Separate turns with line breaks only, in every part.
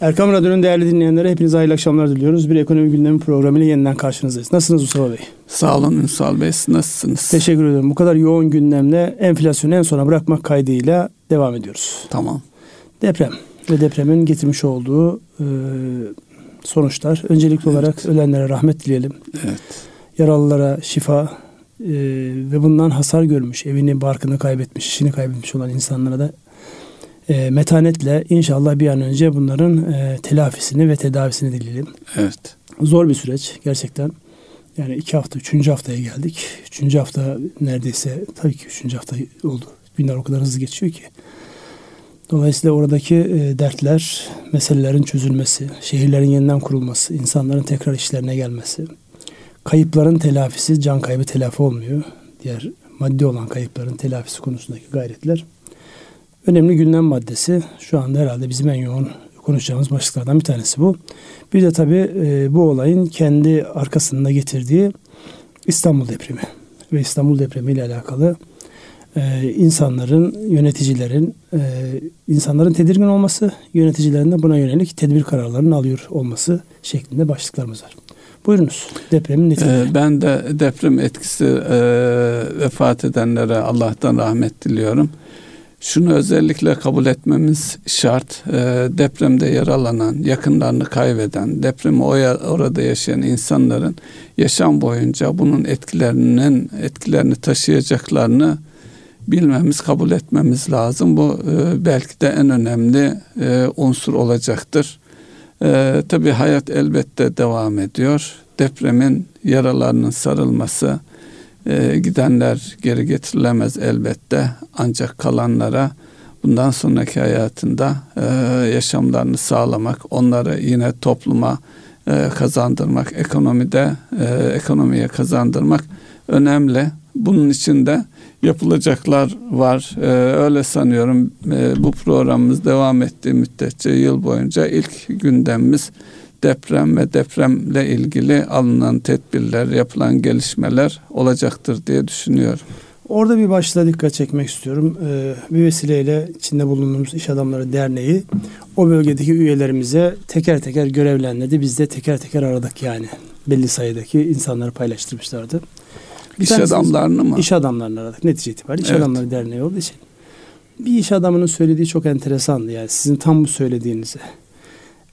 Erkam Radyo'nun değerli dinleyenlere hepinize hayırlı akşamlar diliyoruz. Bir ekonomi gündemi programıyla yeniden karşınızdayız. Nasılsınız Mustafa Bey?
Sağ olun Ünsal Bey. Nasılsınız?
Teşekkür ederim. Bu kadar yoğun gündemle enflasyonu en sona bırakmak kaydıyla devam ediyoruz.
Tamam.
Deprem ve depremin getirmiş olduğu e, sonuçlar. Öncelikli evet. olarak ölenlere rahmet dileyelim.
Evet.
Yaralılara şifa e, ve bundan hasar görmüş, evini, barkını kaybetmiş, işini kaybetmiş olan insanlara da e, metanetle inşallah bir an önce bunların e, telafisini ve tedavisini dileyelim.
Evet.
Zor bir süreç gerçekten. Yani iki hafta, üçüncü haftaya geldik. Üçüncü hafta neredeyse tabii ki üçüncü hafta oldu. Günler o kadar hızlı geçiyor ki. Dolayısıyla oradaki e, dertler, meselelerin çözülmesi, şehirlerin yeniden kurulması, insanların tekrar işlerine gelmesi, kayıpların telafisi, can kaybı telafi olmuyor. Diğer maddi olan kayıpların telafisi konusundaki gayretler önemli gündem maddesi. Şu anda herhalde bizim en yoğun konuşacağımız başlıklardan bir tanesi bu. Bir de tabii e, bu olayın kendi arkasında getirdiği İstanbul depremi ve İstanbul depremi ile alakalı e, insanların, yöneticilerin, e, insanların tedirgin olması, yöneticilerin de buna yönelik tedbir kararlarını alıyor olması şeklinde başlıklarımız var. Buyurunuz depremin
neticeleri. Ee, ben de deprem etkisi e, vefat edenlere Allah'tan rahmet diliyorum. Şunu özellikle kabul etmemiz şart. E, depremde yaralanan, yakınlarını kaybeden, depremi orada yaşayan insanların yaşam boyunca bunun etkilerinin etkilerini taşıyacaklarını bilmemiz, kabul etmemiz lazım. Bu e, belki de en önemli e, unsur olacaktır. E, tabii hayat elbette devam ediyor. Depremin yaralarının sarılması, e, gidenler geri getirilemez elbette. Ancak kalanlara bundan sonraki hayatında e, yaşamlarını sağlamak, onları yine topluma e, kazandırmak, ekonomide e, ekonomiye kazandırmak önemli. Bunun için de yapılacaklar var. Ee, öyle sanıyorum ee, bu programımız devam ettiği müddetçe yıl boyunca ilk gündemimiz deprem ve depremle ilgili alınan tedbirler, yapılan gelişmeler olacaktır diye düşünüyorum.
Orada bir başlığa dikkat çekmek istiyorum. Ee, bir vesileyle içinde bulunduğumuz İş Adamları Derneği o bölgedeki üyelerimize teker teker görevlendirdi. Biz de teker teker aradık yani. Belli sayıdaki insanları paylaştırmışlardı.
İş adamlarını mı?
İş adamlarını aradık netice itibariyle. İş evet. Adamları Derneği olduğu için. Bir iş adamının söylediği çok enteresandı yani sizin tam bu söylediğinizi.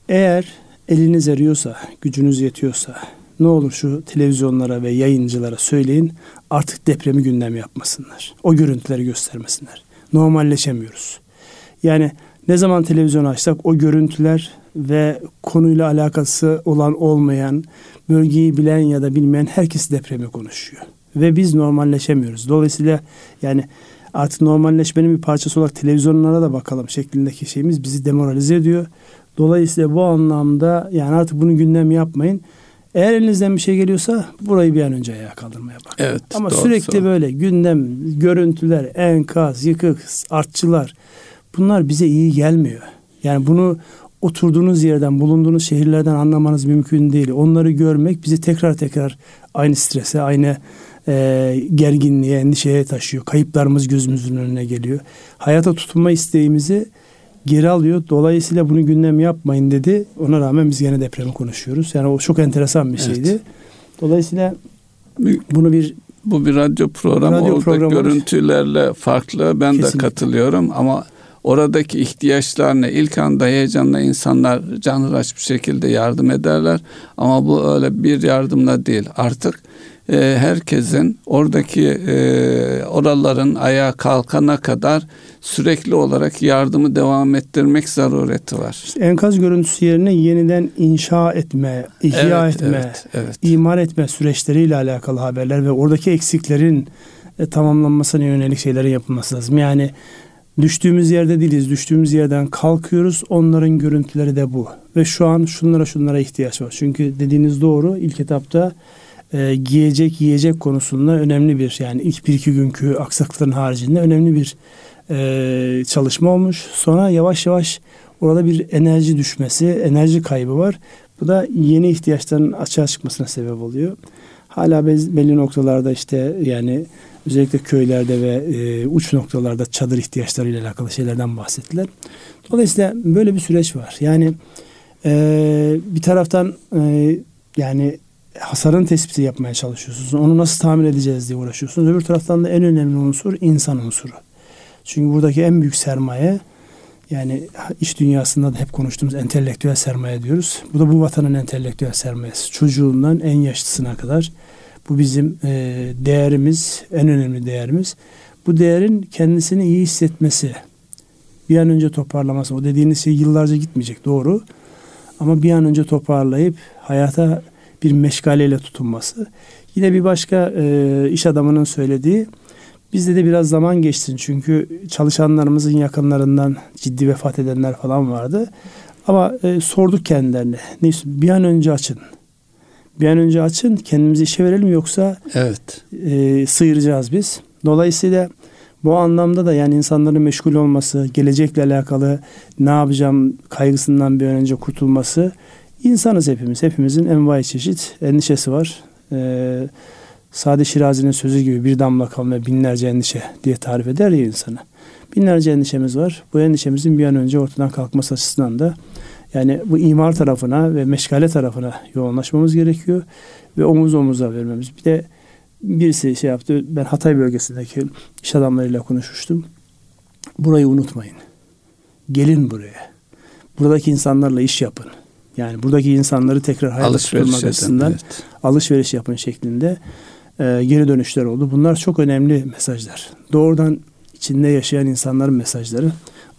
Eğer eliniz eriyorsa, gücünüz yetiyorsa ne olur şu televizyonlara ve yayıncılara söyleyin artık depremi gündem yapmasınlar. O görüntüleri göstermesinler. Normalleşemiyoruz. Yani ne zaman televizyonu açsak o görüntüler ve konuyla alakası olan olmayan, bölgeyi bilen ya da bilmeyen herkes depremi konuşuyor ve biz normalleşemiyoruz. Dolayısıyla yani artık normalleşmenin bir parçası olarak televizyonlara da bakalım şeklindeki şeyimiz bizi demoralize ediyor. Dolayısıyla bu anlamda yani artık bunu gündem yapmayın. Eğer elinizden bir şey geliyorsa burayı bir an önce ayağa kaldırmaya bakın.
Evet,
Ama doğru, sürekli doğru. böyle gündem, görüntüler, enkaz, yıkık, artçılar bunlar bize iyi gelmiyor. Yani bunu oturduğunuz yerden, bulunduğunuz şehirlerden anlamanız mümkün değil. Onları görmek bizi tekrar tekrar aynı strese, aynı e, gerginliğe, endişeye taşıyor. Kayıplarımız gözümüzün önüne geliyor. Hayata tutunma isteğimizi geri alıyor. Dolayısıyla bunu gündem yapmayın dedi. Ona rağmen biz yine depremi konuşuyoruz. Yani o çok enteresan bir şeydi. Evet. Dolayısıyla bunu bir
bu bir radyo programı radyo oldu. Programı görüntülerle farklı. Ben Kesinlikle. de katılıyorum ama oradaki ihtiyaçlarına ilk anda heyecanla insanlar canhıraş bir şekilde yardım ederler. Ama bu öyle bir yardımla değil. Artık e, herkesin oradaki e, oraların ayağa kalkana kadar sürekli olarak yardımı devam ettirmek zarureti var.
Enkaz görüntüsü yerine yeniden inşa etme, ihya evet, etme, evet, evet. imar etme süreçleriyle alakalı haberler ve oradaki eksiklerin e, tamamlanmasına yönelik şeylerin yapılması lazım. Yani düştüğümüz yerde değiliz. Düştüğümüz yerden kalkıyoruz. Onların görüntüleri de bu. Ve şu an şunlara şunlara ihtiyaç var. Çünkü dediğiniz doğru. İlk etapta e, giyecek yiyecek konusunda önemli bir yani ilk bir iki günkü aksaklıkların haricinde önemli bir e, çalışma olmuş. Sonra yavaş yavaş orada bir enerji düşmesi, enerji kaybı var. Bu da yeni ihtiyaçların açığa çıkmasına sebep oluyor. Hala belli noktalarda işte yani özellikle köylerde ve e, uç noktalarda çadır ihtiyaçlarıyla alakalı şeylerden bahsettiler. Dolayısıyla böyle bir süreç var. Yani Ee, bir taraftan e, yani hasarın tespiti yapmaya çalışıyorsunuz. Onu nasıl tamir edeceğiz diye uğraşıyorsunuz. Öbür taraftan da en önemli unsur insan unsuru. Çünkü buradaki en büyük sermaye yani iş dünyasında da hep konuştuğumuz entelektüel sermaye diyoruz. Bu da bu vatanın entelektüel sermayesi. Çocuğundan en yaşlısına kadar. Bu bizim e, değerimiz, en önemli değerimiz. Bu değerin kendisini iyi hissetmesi, bir an önce toparlaması. O dediğiniz şey yıllarca gitmeyecek doğru. Ama bir an önce toparlayıp hayata bir meşgaleyle tutunması. Yine bir başka e, iş adamının söylediği bizde de biraz zaman geçsin çünkü çalışanlarımızın yakınlarından ciddi vefat edenler falan vardı. Ama e, sorduk kendilerine. Ne bir an önce açın. Bir an önce açın kendimizi işe verelim yoksa
evet.
e, sıyıracağız biz. Dolayısıyla bu anlamda da yani insanların meşgul olması, gelecekle alakalı ne yapacağım kaygısından bir an önce kurtulması insanız hepimiz. Hepimizin envai çeşit endişesi var. Ee, Sade Şirazi'nin sözü gibi bir damla kan ve binlerce endişe diye tarif eder ya insanı. Binlerce endişemiz var. Bu endişemizin bir an önce ortadan kalkması açısından da yani bu imar tarafına ve meşgale tarafına yoğunlaşmamız gerekiyor ve omuz omuza vermemiz. Bir de birisi şey yaptı. Ben Hatay bölgesindeki iş adamlarıyla konuşmuştum. Burayı unutmayın. Gelin buraya. Buradaki insanlarla iş yapın. Yani buradaki insanları tekrar hayata tutulmak açısından evet. alışveriş yapın şeklinde e, geri dönüşler oldu. Bunlar çok önemli mesajlar. Doğrudan içinde yaşayan insanların mesajları.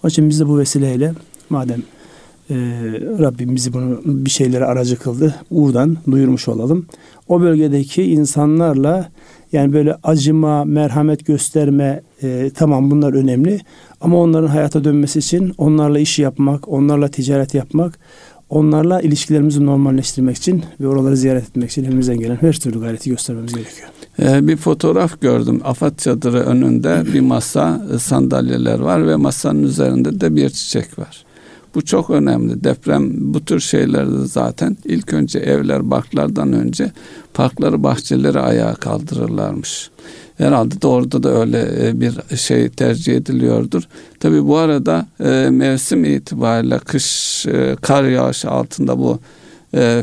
Onun için biz de bu vesileyle madem e, Rabbim bizi bunu bir şeylere aracı kıldı. Buradan duyurmuş olalım. O bölgedeki insanlarla yani böyle acıma, merhamet gösterme e, tamam bunlar önemli. Ama onların hayata dönmesi için onlarla iş yapmak, onlarla ticaret yapmak, onlarla ilişkilerimizi normalleştirmek için ve oraları ziyaret etmek için elimizden gelen her türlü gayreti göstermemiz gerekiyor.
Ee, bir fotoğraf gördüm. Afat çadırı önünde bir masa, e, sandalyeler var ve masanın üzerinde de bir çiçek var. Bu çok önemli. Deprem bu tür şeylerde zaten ilk önce evler, parklardan önce parkları, bahçeleri ayağa kaldırırlarmış. Herhalde de orada da öyle e, bir şey tercih ediliyordur. Tabi bu arada e, mevsim itibariyle kış e, kar yağışı altında bu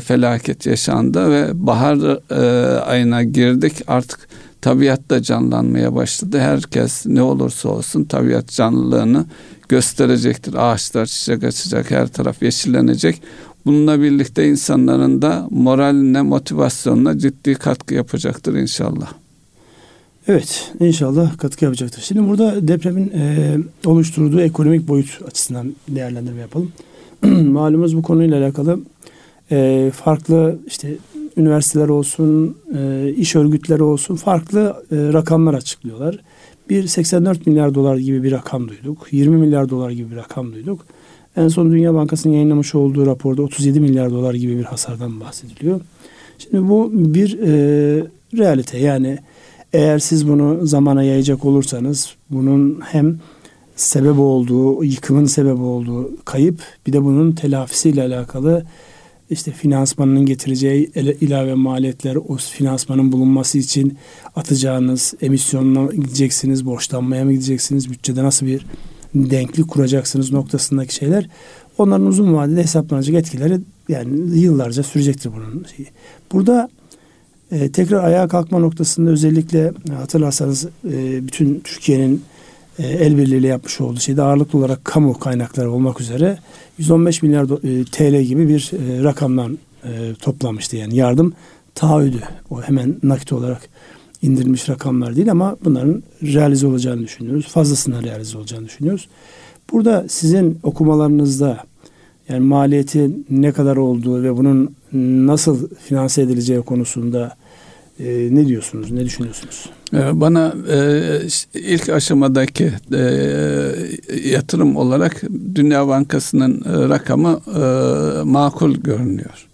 felaket yaşandı ve bahar ayına girdik artık tabiat da canlanmaya başladı. Herkes ne olursa olsun tabiat canlılığını gösterecektir. Ağaçlar çiçek açacak, her taraf yeşillenecek. Bununla birlikte insanların da moraline, motivasyonuna ciddi katkı yapacaktır inşallah.
Evet inşallah katkı yapacaktır. Şimdi burada depremin e, oluşturduğu ekonomik boyut açısından değerlendirme yapalım. Malumuz bu konuyla alakalı e, farklı işte üniversiteler olsun, e, iş örgütleri olsun farklı e, rakamlar açıklıyorlar. Bir 84 milyar dolar gibi bir rakam duyduk. 20 milyar dolar gibi bir rakam duyduk. En son Dünya Bankası'nın yayınlamış olduğu raporda 37 milyar dolar gibi bir hasardan bahsediliyor. Şimdi bu bir e, realite yani eğer siz bunu zamana yayacak olursanız bunun hem sebep olduğu, yıkımın sebep olduğu kayıp bir de bunun telafisiyle alakalı işte finansmanının getireceği ilave maliyetler, o finansmanın bulunması için atacağınız emisyonuna gideceksiniz, borçlanmaya mı gideceksiniz, bütçede nasıl bir denklik kuracaksınız noktasındaki şeyler onların uzun vadede hesaplanacak etkileri yani yıllarca sürecektir bunun. Burada e, tekrar ayağa kalkma noktasında özellikle hatırlarsanız e, bütün Türkiye'nin e, el birliğiyle yapmış olduğu şeyde ağırlıklı olarak kamu kaynakları olmak üzere 115 milyar e, TL gibi bir e, rakamdan e, toplamıştı yani yardım taahhüdü. O hemen nakit olarak indirilmiş rakamlar değil ama bunların realize olacağını düşünüyoruz. Fazlasından realize olacağını düşünüyoruz. Burada sizin okumalarınızda yani maliyeti ne kadar olduğu ve bunun nasıl finanse edileceği konusunda e, ne diyorsunuz, ne düşünüyorsunuz?
E, bana e, ilk aşamadaki e, yatırım olarak Dünya Bankası'nın rakamı e, makul görünüyor.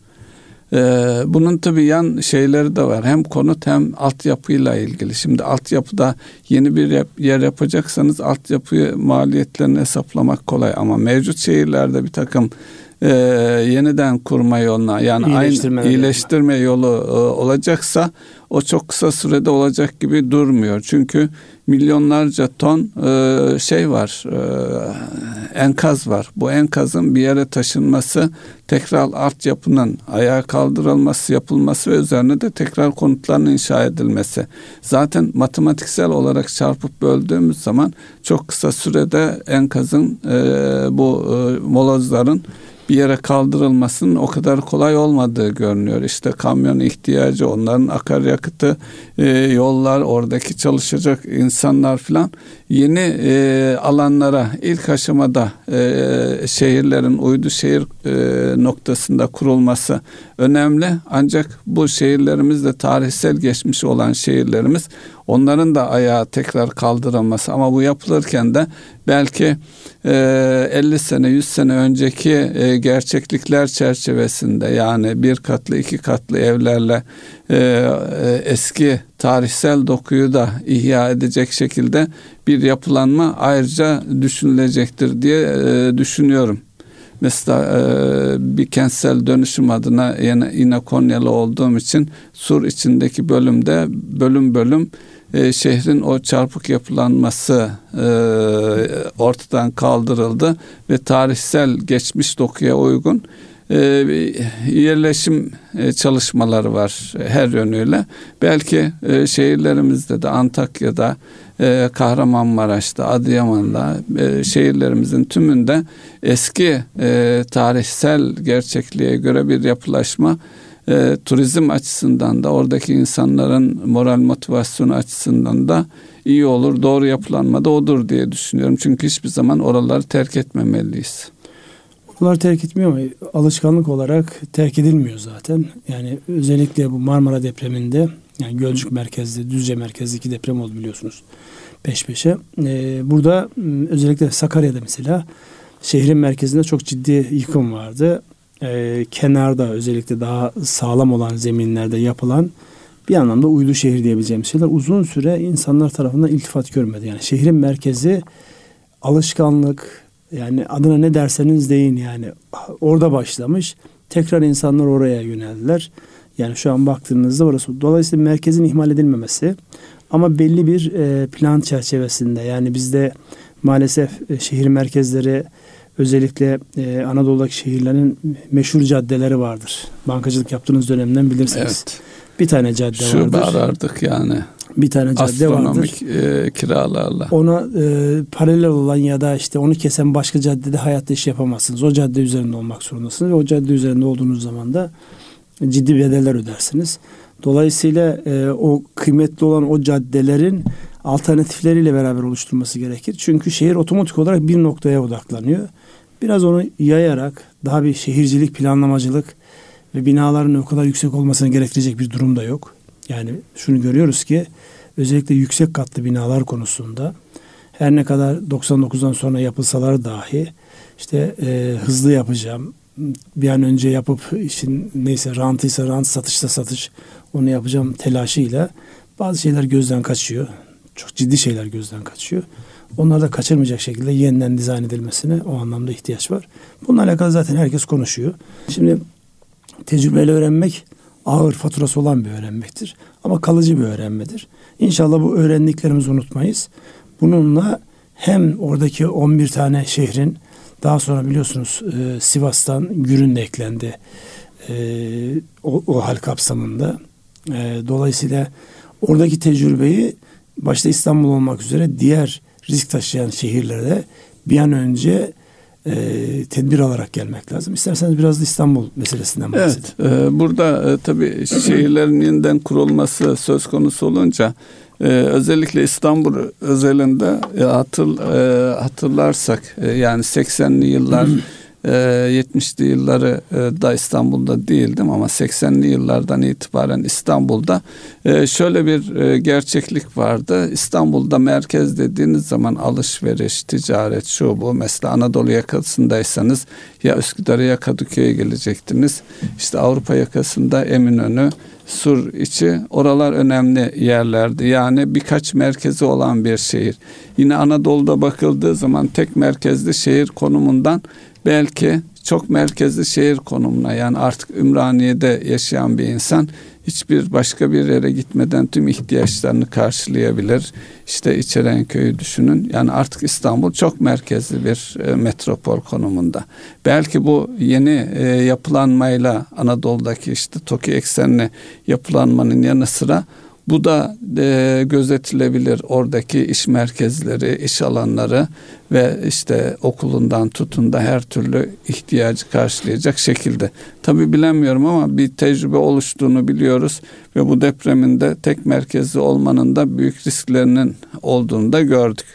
E, bunun tabii yan şeyleri de var. Hem konut hem altyapıyla ilgili. Şimdi altyapıda yeni bir yer yapacaksanız altyapı maliyetlerini hesaplamak kolay ama mevcut şehirlerde bir takım e, yeniden kurma yoluna yani aynı iyileştirme yolu e, olacaksa o çok kısa sürede olacak gibi durmuyor. Çünkü milyonlarca ton e, şey var, e, enkaz var. Bu enkazın bir yere taşınması, tekrar altyapının ayağa kaldırılması, yapılması ve üzerine de tekrar konutların inşa edilmesi. Zaten matematiksel olarak çarpıp böldüğümüz zaman çok kısa sürede enkazın e, bu e, molozların bir yere kaldırılmasının o kadar kolay olmadığı görünüyor. İşte kamyon ihtiyacı, onların akaryakıtı, e, yollar, oradaki çalışacak insanlar filan yeni e, alanlara ilk aşamada e, şehirlerin uydu şehir e, noktasında kurulması önemli. Ancak bu şehirlerimizde tarihsel geçmiş olan şehirlerimiz onların da ayağa tekrar kaldırılması ama bu yapılırken de belki e, 50 sene 100 sene önceki e, gerçeklikler çerçevesinde yani bir katlı iki katlı evlerle e, e, eski tarihsel dokuyu da ihya edecek şekilde bir yapılanma ayrıca düşünülecektir diye e, düşünüyorum. Mesela e, bir kentsel dönüşüm adına yine, yine Konyalı olduğum için Sur içindeki bölümde bölüm bölüm e, şehrin o çarpık yapılanması ortadan kaldırıldı ve tarihsel geçmiş dokuya uygun e, yerleşim e, çalışmaları var her yönüyle. Belki e, şehirlerimizde de Antakya'da, e, Kahramanmaraş'ta, Adıyaman'da şehirlerimizin tümünde eski tarihsel gerçekliğe göre bir yapılaşma turizm açısından da oradaki insanların moral motivasyonu açısından da iyi olur. Doğru yapılanma da odur diye düşünüyorum. Çünkü hiçbir zaman oraları terk etmemeliyiz.
Oraları terk etmiyor ama alışkanlık olarak terk edilmiyor zaten. Yani özellikle bu Marmara depreminde yani Gölcük merkezli, Düzce merkezli iki deprem oldu biliyorsunuz peş peşe. Ee, burada özellikle Sakarya'da mesela şehrin merkezinde çok ciddi yıkım vardı e, kenarda özellikle daha sağlam olan zeminlerde yapılan bir anlamda uydu şehir diyebileceğimiz şeyler uzun süre insanlar tarafından iltifat görmedi. Yani şehrin merkezi alışkanlık yani adına ne derseniz deyin yani orada başlamış. Tekrar insanlar oraya yöneldiler. Yani şu an baktığınızda orası. Dolayısıyla merkezin ihmal edilmemesi ama belli bir e, plan çerçevesinde yani bizde maalesef e, şehir merkezleri özellikle e, Anadolu'daki şehirlerin meşhur caddeleri vardır. Bankacılık yaptığınız dönemden bilirsiniz. Evet. Bir tane cadde
Şube
vardır.
Şube arardık yani.
Bir tane cadde
vardır. E, kiralarla.
Ona e, paralel olan ya da işte onu kesen başka caddede hayatta iş yapamazsınız. O cadde üzerinde olmak zorundasınız ve o cadde üzerinde olduğunuz zaman da ciddi bedeller ödersiniz. Dolayısıyla e, o kıymetli olan o caddelerin alternatifleriyle beraber oluşturması gerekir. Çünkü şehir otomatik olarak bir noktaya odaklanıyor. Biraz onu yayarak daha bir şehircilik, planlamacılık ve binaların o kadar yüksek olmasını gerektirecek bir durum da yok. Yani şunu görüyoruz ki özellikle yüksek katlı binalar konusunda her ne kadar 99'dan sonra yapılsalar dahi işte e, hızlı yapacağım, bir an önce yapıp işin neyse rantıysa rant, satışta satış onu yapacağım telaşıyla bazı şeyler gözden kaçıyor. Çok ciddi şeyler gözden kaçıyor. Onlar da kaçırmayacak şekilde yeniden dizayn edilmesine o anlamda ihtiyaç var. Bununla alakalı zaten herkes konuşuyor. Şimdi tecrübeyle öğrenmek ağır faturası olan bir öğrenmektir. Ama kalıcı bir öğrenmedir. İnşallah bu öğrendiklerimizi unutmayız. Bununla hem oradaki 11 tane şehrin daha sonra biliyorsunuz e, Sivas'tan Gürün de eklendi e, o, o hal kapsamında. E, dolayısıyla oradaki tecrübeyi başta İstanbul olmak üzere diğer risk taşıyan şehirlerde bir an önce e, tedbir alarak gelmek lazım. İsterseniz biraz da İstanbul meselesinden bahsedin.
Evet, e, burada e, tabii şehirlerin yeniden kurulması söz konusu olunca e, özellikle İstanbul özelinde e, hatır, e, hatırlarsak e, yani 80'li yıllar 70'li ee, yılları e, da İstanbul'da değildim ama 80'li yıllardan itibaren İstanbul'da e, şöyle bir e, gerçeklik vardı. İstanbul'da merkez dediğiniz zaman alışveriş, ticaret, şu bu. Mesela Anadolu yakasındaysanız ya Üsküdar'a ya Kadıköy'e gelecektiniz. İşte Avrupa yakasında Eminönü, Sur içi oralar önemli yerlerdi. Yani birkaç merkezi olan bir şehir. Yine Anadolu'da bakıldığı zaman tek merkezli şehir konumundan belki çok merkezli şehir konumuna yani artık Ümraniye'de yaşayan bir insan hiçbir başka bir yere gitmeden tüm ihtiyaçlarını karşılayabilir. İşte İçerenköy'ü düşünün. Yani artık İstanbul çok merkezli bir e, metropol konumunda. Belki bu yeni e, yapılanmayla Anadolu'daki işte TOKİ eksenli yapılanmanın yanı sıra bu da e, gözetilebilir oradaki iş merkezleri, iş alanları ve işte okulundan tutun da her türlü ihtiyacı karşılayacak şekilde. Tabi bilemiyorum ama bir tecrübe oluştuğunu biliyoruz ve bu depremin de tek merkezli olmanın da büyük risklerinin olduğunu da gördük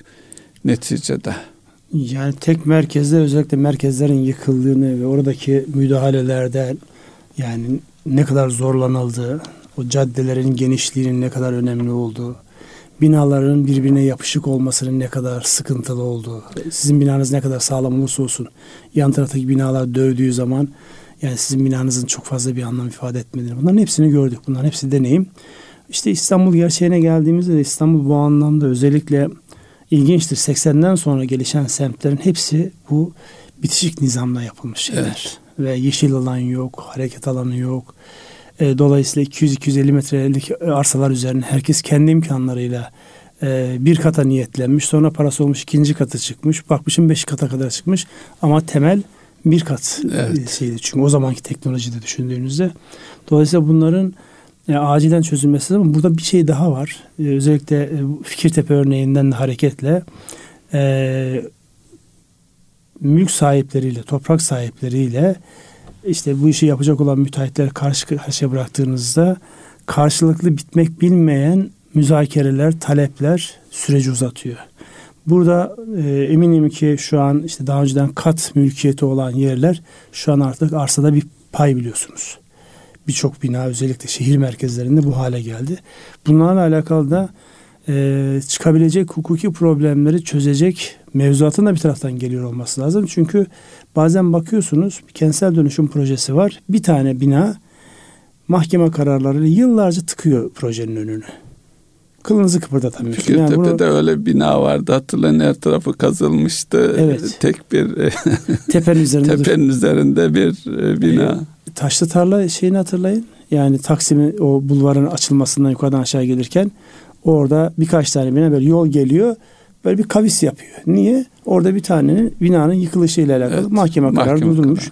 neticede.
Yani tek merkezde özellikle merkezlerin yıkıldığını ve oradaki müdahalelerden yani ne kadar zorlanıldığı, o caddelerin genişliğinin ne kadar önemli olduğu, binaların birbirine yapışık olmasının ne kadar sıkıntılı olduğu, sizin binanız ne kadar sağlam olursa olsun yan taraftaki binalar dövdüğü zaman yani sizin binanızın çok fazla bir anlam ifade etmediğini bunların hepsini gördük. Bunların hepsi deneyim. İşte İstanbul gerçeğine geldiğimizde de İstanbul bu anlamda özellikle ilginçtir. 80'den sonra gelişen semtlerin hepsi bu bitişik nizamla yapılmış şeyler. Evet. Ve yeşil alan yok, hareket alanı yok. E, dolayısıyla 200-250 metrelik arsalar üzerine herkes kendi imkanlarıyla e, bir kata niyetlenmiş. Sonra parası olmuş ikinci katı çıkmış. Bakmışım beş kata kadar çıkmış. Ama temel bir kat evet. şeydi. Çünkü o zamanki teknolojide düşündüğünüzde. Dolayısıyla bunların e, acilen çözülmesi ama burada bir şey daha var. E, özellikle e, Fikirtepe örneğinden de hareketle e, mülk sahipleriyle, toprak sahipleriyle işte bu işi yapacak olan müteahhitler karşı karşıya bıraktığınızda karşılıklı bitmek bilmeyen müzakereler, talepler süreci uzatıyor. Burada e, eminim ki şu an işte daha önceden kat mülkiyeti olan yerler şu an artık arsada bir pay biliyorsunuz. Birçok bina özellikle şehir merkezlerinde bu hale geldi. Bunlarla alakalı da e, çıkabilecek hukuki problemleri çözecek mevzuatın da bir taraftan geliyor olması lazım. Çünkü bazen bakıyorsunuz bir kentsel dönüşüm projesi var. Bir tane bina mahkeme kararlarıyla yıllarca tıkıyor projenin önünü. Kılınızı kıpırdatamıyorsun.
Fikirtepe'de yani bunu... öyle bina vardı hatırlayın her tarafı kazılmıştı. Evet. Tek bir tepenin üzerinde, tepenin üzerinde bir e, bina.
E, taşlı tarla şeyini hatırlayın. Yani Taksim'in o bulvarın açılmasından yukarıdan aşağı gelirken orada birkaç tane bina böyle yol geliyor böyle bir kavis yapıyor. Niye? Orada bir tanenin binanın yıkılışıyla alakalı evet, mahkeme kararı durdurmuş. Karar.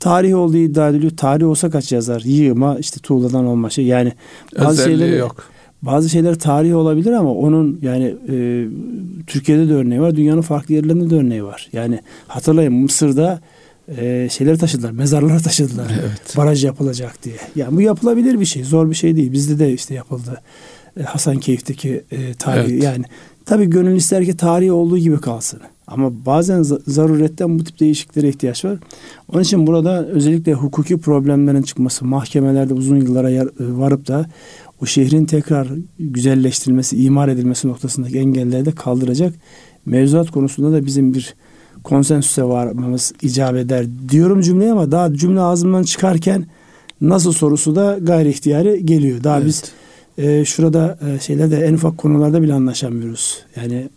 Tarih olduğu iddia ediliyor. Tarih olsa kaç yazar? Yığma işte tuğladan olma şey. Yani bazı Özelliği şeyleri yok. Bazı şeyler tarihi olabilir ama onun yani e, Türkiye'de de örneği var. Dünyanın farklı yerlerinde de örneği var. Yani hatırlayın Mısır'da e, şeyleri taşıdılar. Mezarları taşıdılar. Evet. Baraj yapılacak diye. Yani bu yapılabilir bir şey. Zor bir şey değil. Bizde de işte yapıldı. E, Hasan Keyif'teki e, tarihi evet. yani Tabii gönül ister ki tarihi olduğu gibi kalsın. Ama bazen zaruretten bu tip değişikliklere ihtiyaç var. Onun için burada özellikle hukuki problemlerin çıkması, mahkemelerde uzun yıllara e, varıp da o şehrin tekrar güzelleştirilmesi, imar edilmesi noktasındaki engelleri de kaldıracak. Mevzuat konusunda da bizim bir konsensüse varmamız icap eder diyorum cümleyi ama daha cümle ağzımdan çıkarken nasıl sorusu da gayri ihtiyari geliyor. Daha evet. biz e, şurada e, şeylerde en ufak konularda bile anlaşamıyoruz. Yani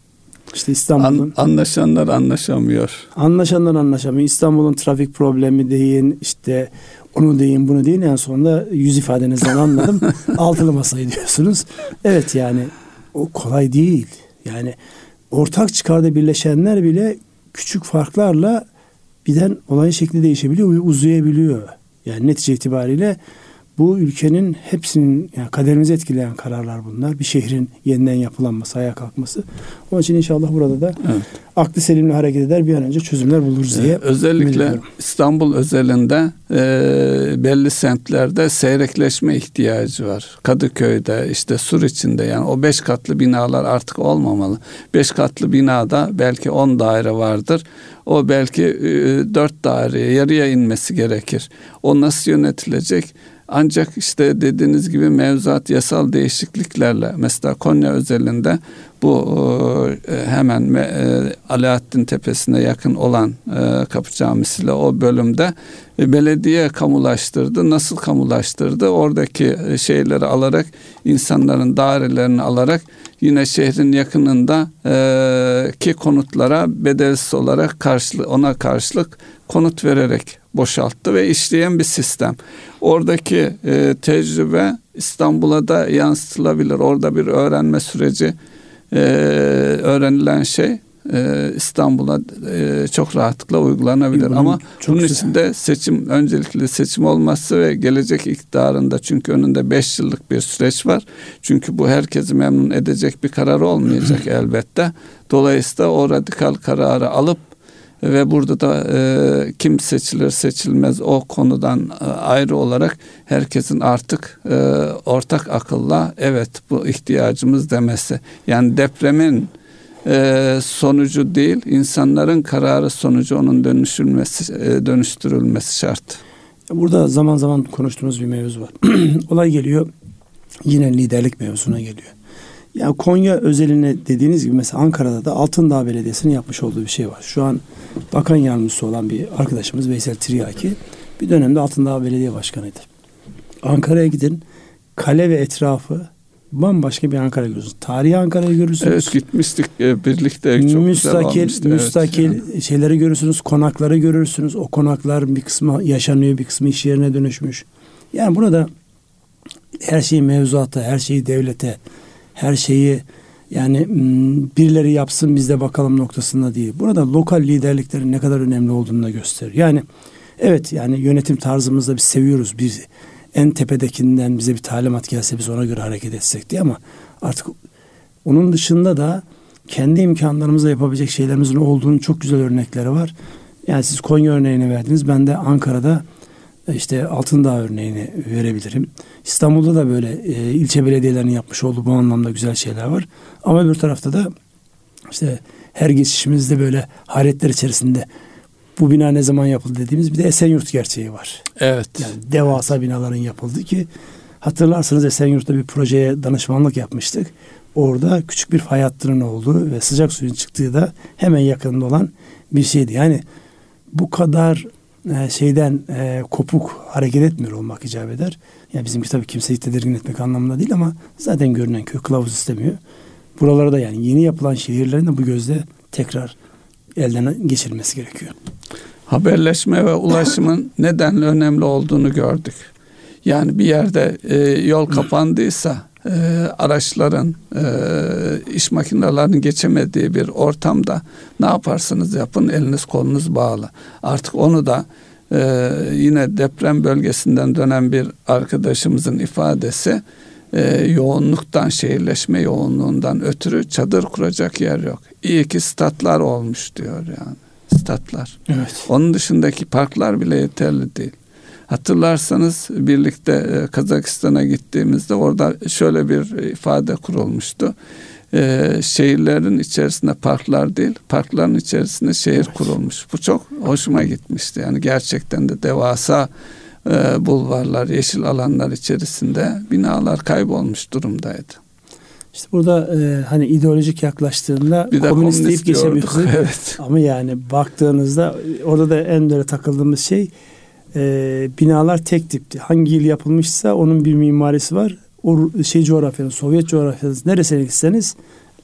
işte İstanbul'un
An, anlaşanlar anlaşamıyor.
Anlaşanlar anlaşamıyor. İstanbul'un trafik problemi deyin, işte onu deyin, bunu deyin. En sonunda yüz ifadenizden anladım. Altılı masayı diyorsunuz. Evet yani o kolay değil. Yani ortak çıkarda birleşenler bile küçük farklarla birden olayın şekli değişebiliyor ve uzayabiliyor. Yani netice itibariyle bu ülkenin hepsinin yani kaderimizi etkileyen kararlar bunlar. Bir şehrin yeniden yapılanması, ayağa kalkması. Onun için inşallah burada da evet. aklı selimle hareket eder bir an önce çözümler buluruz diye. Ee,
özellikle İstanbul özelinde e, belli semtlerde seyrekleşme ihtiyacı var. Kadıköy'de işte Sur içinde yani o beş katlı binalar artık olmamalı. Beş katlı binada belki on daire vardır. O belki e, dört daireye yarıya inmesi gerekir. O nasıl yönetilecek? Ancak işte dediğiniz gibi mevzuat yasal değişikliklerle mesela Konya özelinde bu e, hemen e, Alaaddin Tepesi'ne yakın olan e, Kapı Camisi ile o bölümde belediye kamulaştırdı. Nasıl kamulaştırdı? Oradaki şeyleri alarak insanların dairelerini alarak yine şehrin yakınında ki konutlara bedelsiz olarak karşılık ona karşılık konut vererek boşalttı ve işleyen bir sistem. Oradaki e, tecrübe İstanbul'a da yansıtılabilir. Orada bir öğrenme süreci e, öğrenilen şey e, İstanbul'a e, çok rahatlıkla uygulanabilir. Bunun Ama bunun güzel. için de seçim öncelikli seçim olması ve gelecek iktidarında çünkü önünde beş yıllık bir süreç var. Çünkü bu herkesi memnun edecek bir karar olmayacak elbette. Dolayısıyla o radikal kararı alıp ve burada da e, kim seçilir seçilmez o konudan e, ayrı olarak herkesin artık e, ortak akılla evet bu ihtiyacımız demesi. Yani depremin e, sonucu değil, insanların kararı sonucu onun dönüşülmesi, e, dönüştürülmesi şart.
Burada zaman zaman konuştuğumuz bir mevzu var. Olay geliyor, yine liderlik mevzuna geliyor. Ya Konya özeline dediğiniz gibi mesela Ankara'da da Altındağ Belediyesi'nin yapmış olduğu bir şey var. Şu an bakan yardımcısı olan bir arkadaşımız Veysel Tiryaki bir dönemde Altındağ Belediye Başkanı'ydı. Ankara'ya gidin, kale ve etrafı bambaşka bir Ankara görürsünüz. Tarihi Ankara'yı görürsünüz.
Evet gitmiştik e, birlikte.
Çok müstakil, güzel müstakil evet. şeyleri görürsünüz. Konakları görürsünüz. O konaklar bir kısmı yaşanıyor, bir kısmı iş yerine dönüşmüş. Yani burada her şeyi mevzuata, her şeyi devlete, her şeyi yani birileri yapsın biz de bakalım noktasında değil. Burada lokal liderliklerin ne kadar önemli olduğunu da gösterir. Yani evet yani yönetim tarzımızda biz seviyoruz. Biz en tepedekinden bize bir talimat gelse biz ona göre hareket etsek diye ama artık onun dışında da kendi imkanlarımızla yapabilecek şeylerimizin olduğunu çok güzel örnekleri var. Yani siz Konya örneğini verdiniz. Ben de Ankara'da işte Altındağ örneğini verebilirim. İstanbul'da da böyle e, ilçe belediyelerinin yapmış olduğu bu anlamda güzel şeyler var. Ama bir tarafta da işte her geçişimizde böyle hayretler içerisinde bu bina ne zaman yapıldı dediğimiz bir de Esenyurt gerçeği var.
Evet.
Yani devasa binaların yapıldı ki hatırlarsanız Esenyurt'ta bir projeye danışmanlık yapmıştık. Orada küçük bir fay hattının olduğu ve sıcak suyun çıktığı da hemen yakında olan bir şeydi. Yani bu kadar e, şeyden e, kopuk hareket etmiyor olmak icap eder. Yani bizimki tabii kimseyi tedirgin etmek anlamında değil ama zaten görünen köy kılavuz istemiyor. Buralara da yani yeni yapılan şehirlerin de bu gözle tekrar elden geçirilmesi gerekiyor.
Haberleşme ve ulaşımın nedenle önemli olduğunu gördük. Yani bir yerde e, yol kapandıysa e, araçların, e, iş makinelerinin geçemediği bir ortamda ne yaparsanız yapın eliniz kolunuz bağlı. Artık onu da e, yine deprem bölgesinden dönen bir arkadaşımızın ifadesi e, yoğunluktan, şehirleşme yoğunluğundan ötürü çadır kuracak yer yok. İyi ki statlar olmuş diyor yani. Statlar.
Evet.
Onun dışındaki parklar bile yeterli değil. Hatırlarsanız birlikte e, Kazakistan'a gittiğimizde orada şöyle bir ifade kurulmuştu. Ee, şehirlerin içerisinde parklar değil, parkların içerisinde şehir evet. kurulmuş. Bu çok hoşuma gitmişti. Yani gerçekten de devasa e, bulvarlar, yeşil alanlar içerisinde binalar kaybolmuş durumdaydı.
İşte burada e, hani ideolojik yaklaştığında
bir komünist deyip geçemiyorsunuz.
Evet. Ama yani baktığınızda orada da en böyle takıldığımız şey e, binalar tek tipti. Hangi yıl yapılmışsa onun bir mimarisi var. O şey coğrafyanın, Sovyet coğrafyası neresine gitseniz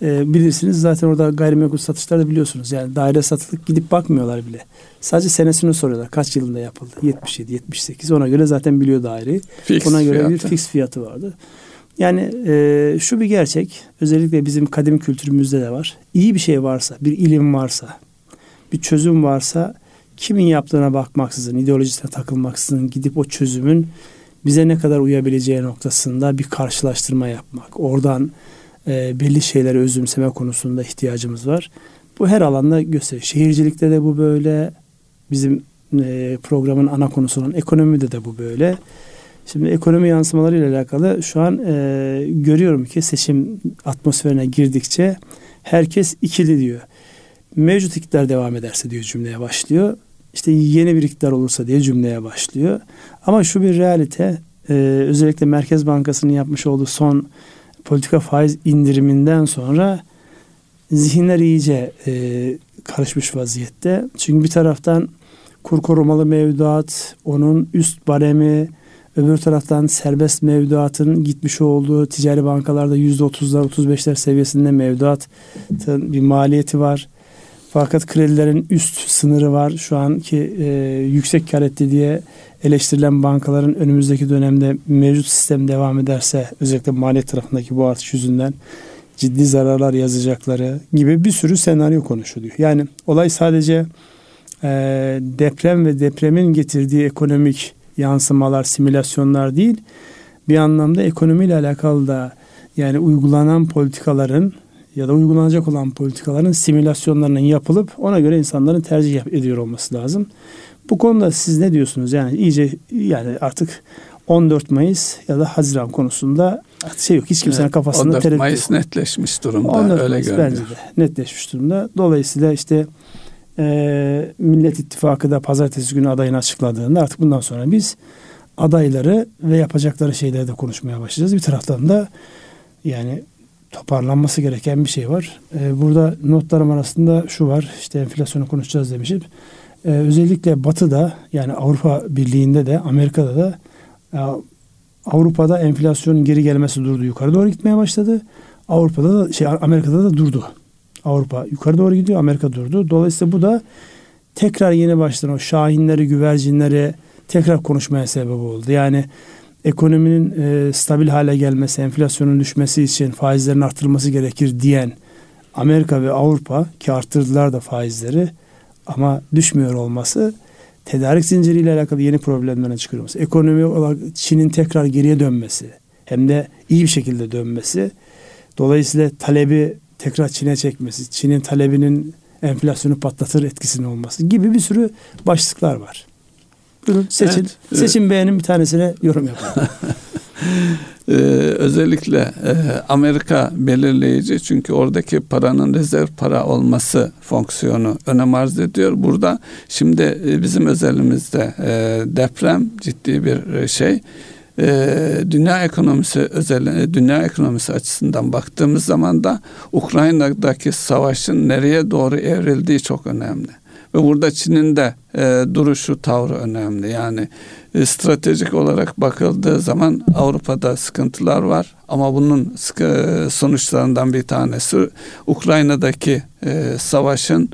e, bilirsiniz. Zaten orada gayrimenkul satışları da biliyorsunuz. Yani daire satılık gidip bakmıyorlar bile. Sadece senesini soruyorlar. Kaç yılında yapıldı? 77, 78. Ona göre zaten biliyor daireyi. Fix Ona göre fiyatı. bir fix fiyatı vardı. Yani e, şu bir gerçek. Özellikle bizim kadim kültürümüzde de var. İyi bir şey varsa, bir ilim varsa, bir çözüm varsa kimin yaptığına bakmaksızın, ideolojisine takılmaksızın gidip o çözümün bize ne kadar uyabileceği noktasında bir karşılaştırma yapmak. Oradan e, belli şeyleri özümseme konusunda ihtiyacımız var. Bu her alanda gösteriyor. Şehircilikte de bu böyle. Bizim e, programın ana konusu olan ekonomide de bu böyle. Şimdi ekonomi yansımaları ile alakalı şu an e, görüyorum ki seçim atmosferine girdikçe herkes ikili diyor. Mevcut iktidar devam ederse diyor cümleye başlıyor. İşte yeni bir iktidar olursa diye cümleye başlıyor. Ama şu bir realite e, özellikle Merkez Bankası'nın yapmış olduğu son politika faiz indiriminden sonra zihinler iyice e, karışmış vaziyette. Çünkü bir taraftan kur korumalı mevduat, onun üst baremi, öbür taraftan serbest mevduatın gitmiş olduğu ticari bankalarda yüzde otuzlar, otuz beşler seviyesinde mevduatın bir maliyeti var. Fakat kredilerin üst sınırı var. Şu anki e, yüksek kar etti diye eleştirilen bankaların önümüzdeki dönemde mevcut sistem devam ederse özellikle maliyet tarafındaki bu artış yüzünden ciddi zararlar yazacakları gibi bir sürü senaryo konuşuluyor. Yani olay sadece e, deprem ve depremin getirdiği ekonomik yansımalar, simülasyonlar değil. Bir anlamda ekonomiyle alakalı da yani uygulanan politikaların ya da uygulanacak olan politikaların simülasyonlarının yapılıp ona göre insanların tercih ediyor olması lazım. Bu konuda siz ne diyorsunuz? Yani iyice yani artık 14 Mayıs ya da Haziran konusunda şey yok. Hiç kimsenin evet, kafasında
14 tereddüt Mayıs yok. netleşmiş durumda. 14 öyle Mayıs görünüyor.
bence de netleşmiş durumda. Dolayısıyla işte e, Millet İttifakı da pazartesi günü adayını açıkladığında artık bundan sonra biz adayları ve yapacakları şeyleri de konuşmaya başlayacağız. Bir taraftan da yani toparlanması gereken bir şey var. Ee, burada notlarım arasında şu var. İşte enflasyonu konuşacağız demişim. Ee, özellikle Batı'da yani Avrupa Birliği'nde de Amerika'da da e, Avrupa'da enflasyonun geri gelmesi durdu. Yukarı doğru gitmeye başladı. Avrupa'da da şey Amerika'da da durdu. Avrupa yukarı doğru gidiyor. Amerika durdu. Dolayısıyla bu da tekrar yeni baştan o şahinleri, güvercinleri tekrar konuşmaya sebep oldu. Yani ekonominin e, stabil hale gelmesi, enflasyonun düşmesi için faizlerin artırılması gerekir diyen Amerika ve Avrupa ki arttırdılar da faizleri ama düşmüyor olması tedarik zinciriyle alakalı yeni problemlerin çıkarılması, ekonomi olarak Çin'in tekrar geriye dönmesi hem de iyi bir şekilde dönmesi dolayısıyla talebi tekrar Çin'e çekmesi, Çin'in talebinin enflasyonu patlatır etkisinin olması gibi bir sürü başlıklar var. Buyurun seçin. Evet. Seçin beğenin bir tanesine yorum yapın.
ee, özellikle e, Amerika belirleyici çünkü oradaki paranın rezerv para olması fonksiyonu önem arz ediyor. Burada şimdi e, bizim özelimizde e, deprem ciddi bir e, şey. E, dünya ekonomisi özel dünya ekonomisi açısından baktığımız zaman da Ukrayna'daki savaşın nereye doğru evrildiği çok önemli. Ve burada Çin'in de e, duruşu, tavrı önemli. Yani e, stratejik olarak bakıldığı zaman Avrupa'da sıkıntılar var. Ama bunun sıkı, sonuçlarından bir tanesi Ukrayna'daki e, savaşın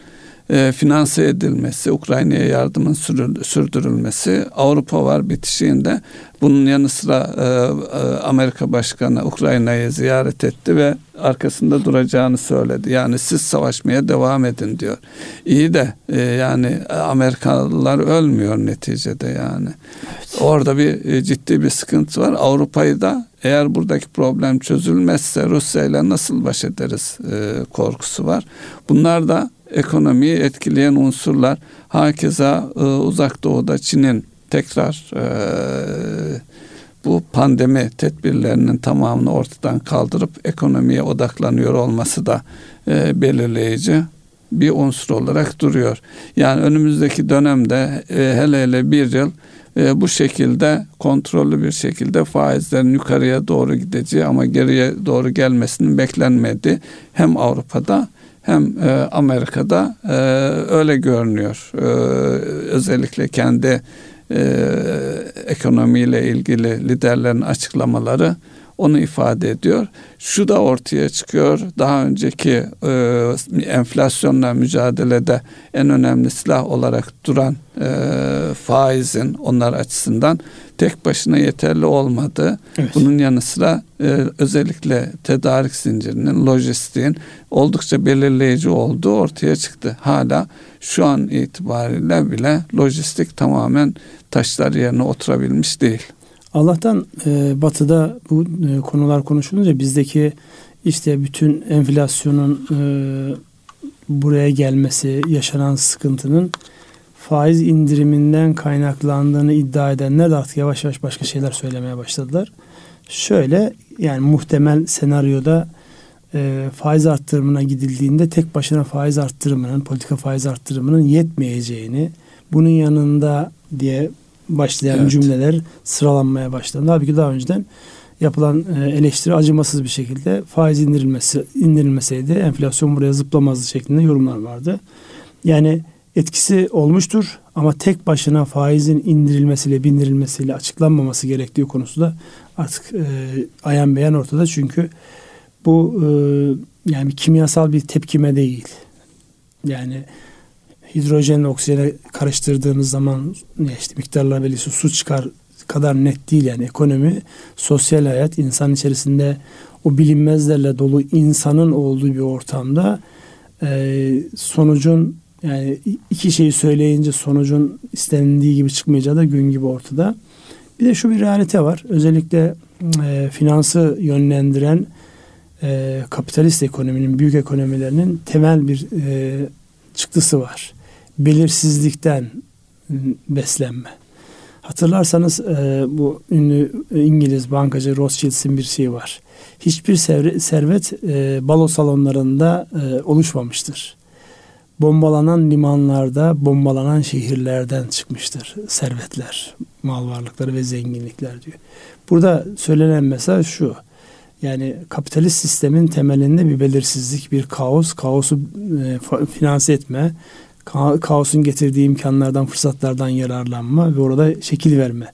e, finanse edilmesi, Ukrayna'ya yardımın sürdürülmesi, Avrupa var bitişiğinde. Bunun yanı sıra e, e, Amerika Başkanı Ukrayna'yı ziyaret etti ve arkasında duracağını söyledi. Yani siz savaşmaya devam edin diyor. İyi de e, yani Amerikalılar ölmüyor neticede yani. Evet. Orada bir e, ciddi bir sıkıntı var. Avrupa'yı da eğer buradaki problem çözülmezse Rusya ile nasıl baş ederiz e, korkusu var. Bunlar da ekonomiyi etkileyen unsurlar. Hakeza e, uzak doğuda Çin'in tekrar e, bu pandemi tedbirlerinin tamamını ortadan kaldırıp ekonomiye odaklanıyor olması da e, belirleyici bir unsur olarak duruyor. Yani önümüzdeki dönemde e, hele hele bir yıl e, bu şekilde kontrollü bir şekilde faizlerin yukarıya doğru gideceği ama geriye doğru gelmesinin beklenmedi. Hem Avrupa'da hem e, Amerika'da e, öyle görünüyor. E, özellikle kendi e, ekonomiyle ilgili liderlerin açıklamaları onu ifade ediyor. Şu da ortaya çıkıyor. Daha önceki e, enflasyonla mücadelede en önemli silah olarak duran e, faizin onlar açısından tek başına yeterli olmadı. Evet. Bunun yanı sıra e, özellikle tedarik zincirinin, lojistiğin oldukça belirleyici olduğu ortaya çıktı. Hala şu an itibariyle bile lojistik tamamen taşlar yerine oturabilmiş değil.
Allah'tan e, batıda bu e, konular konuşulunca bizdeki işte bütün enflasyonun e, buraya gelmesi, yaşanan sıkıntının faiz indiriminden kaynaklandığını iddia edenler de artık yavaş yavaş başka şeyler söylemeye başladılar. Şöyle yani muhtemel senaryoda e, faiz arttırımına gidildiğinde tek başına faiz arttırımının, politika faiz arttırımının yetmeyeceğini, bunun yanında diye başlayan evet. cümleler sıralanmaya başladı. Halbuki daha önceden yapılan e, eleştiri acımasız bir şekilde faiz indirilmesi indirilmeseydi enflasyon buraya zıplamazdı şeklinde yorumlar vardı. Yani etkisi olmuştur ama tek başına faizin indirilmesiyle bindirilmesiyle açıklanmaması gerektiği konusu da artık e, ayan beyan ortada çünkü bu e, yani kimyasal bir tepkime değil. Yani hidrojenle oksijene karıştırdığınız zaman işte miktarlar belli su çıkar kadar net değil yani ekonomi, sosyal hayat insan içerisinde o bilinmezlerle dolu insanın olduğu bir ortamda e, sonucun yani iki şeyi söyleyince sonucun istendiği gibi çıkmayacağı da gün gibi ortada. Bir de şu bir realite var. Özellikle e, finansı yönlendiren e, kapitalist ekonominin, büyük ekonomilerinin temel bir e, çıktısı var. Belirsizlikten beslenme. Hatırlarsanız e, bu ünlü İngiliz bankacı Rothschild'in bir şeyi var. Hiçbir servet e, balo salonlarında e, oluşmamıştır. Bombalanan limanlarda, bombalanan şehirlerden çıkmıştır servetler, mal varlıkları ve zenginlikler diyor. Burada söylenen mesaj şu. Yani kapitalist sistemin temelinde bir belirsizlik, bir kaos, kaosu finanse etme, ka- kaosun getirdiği imkanlardan, fırsatlardan yararlanma ve orada şekil verme.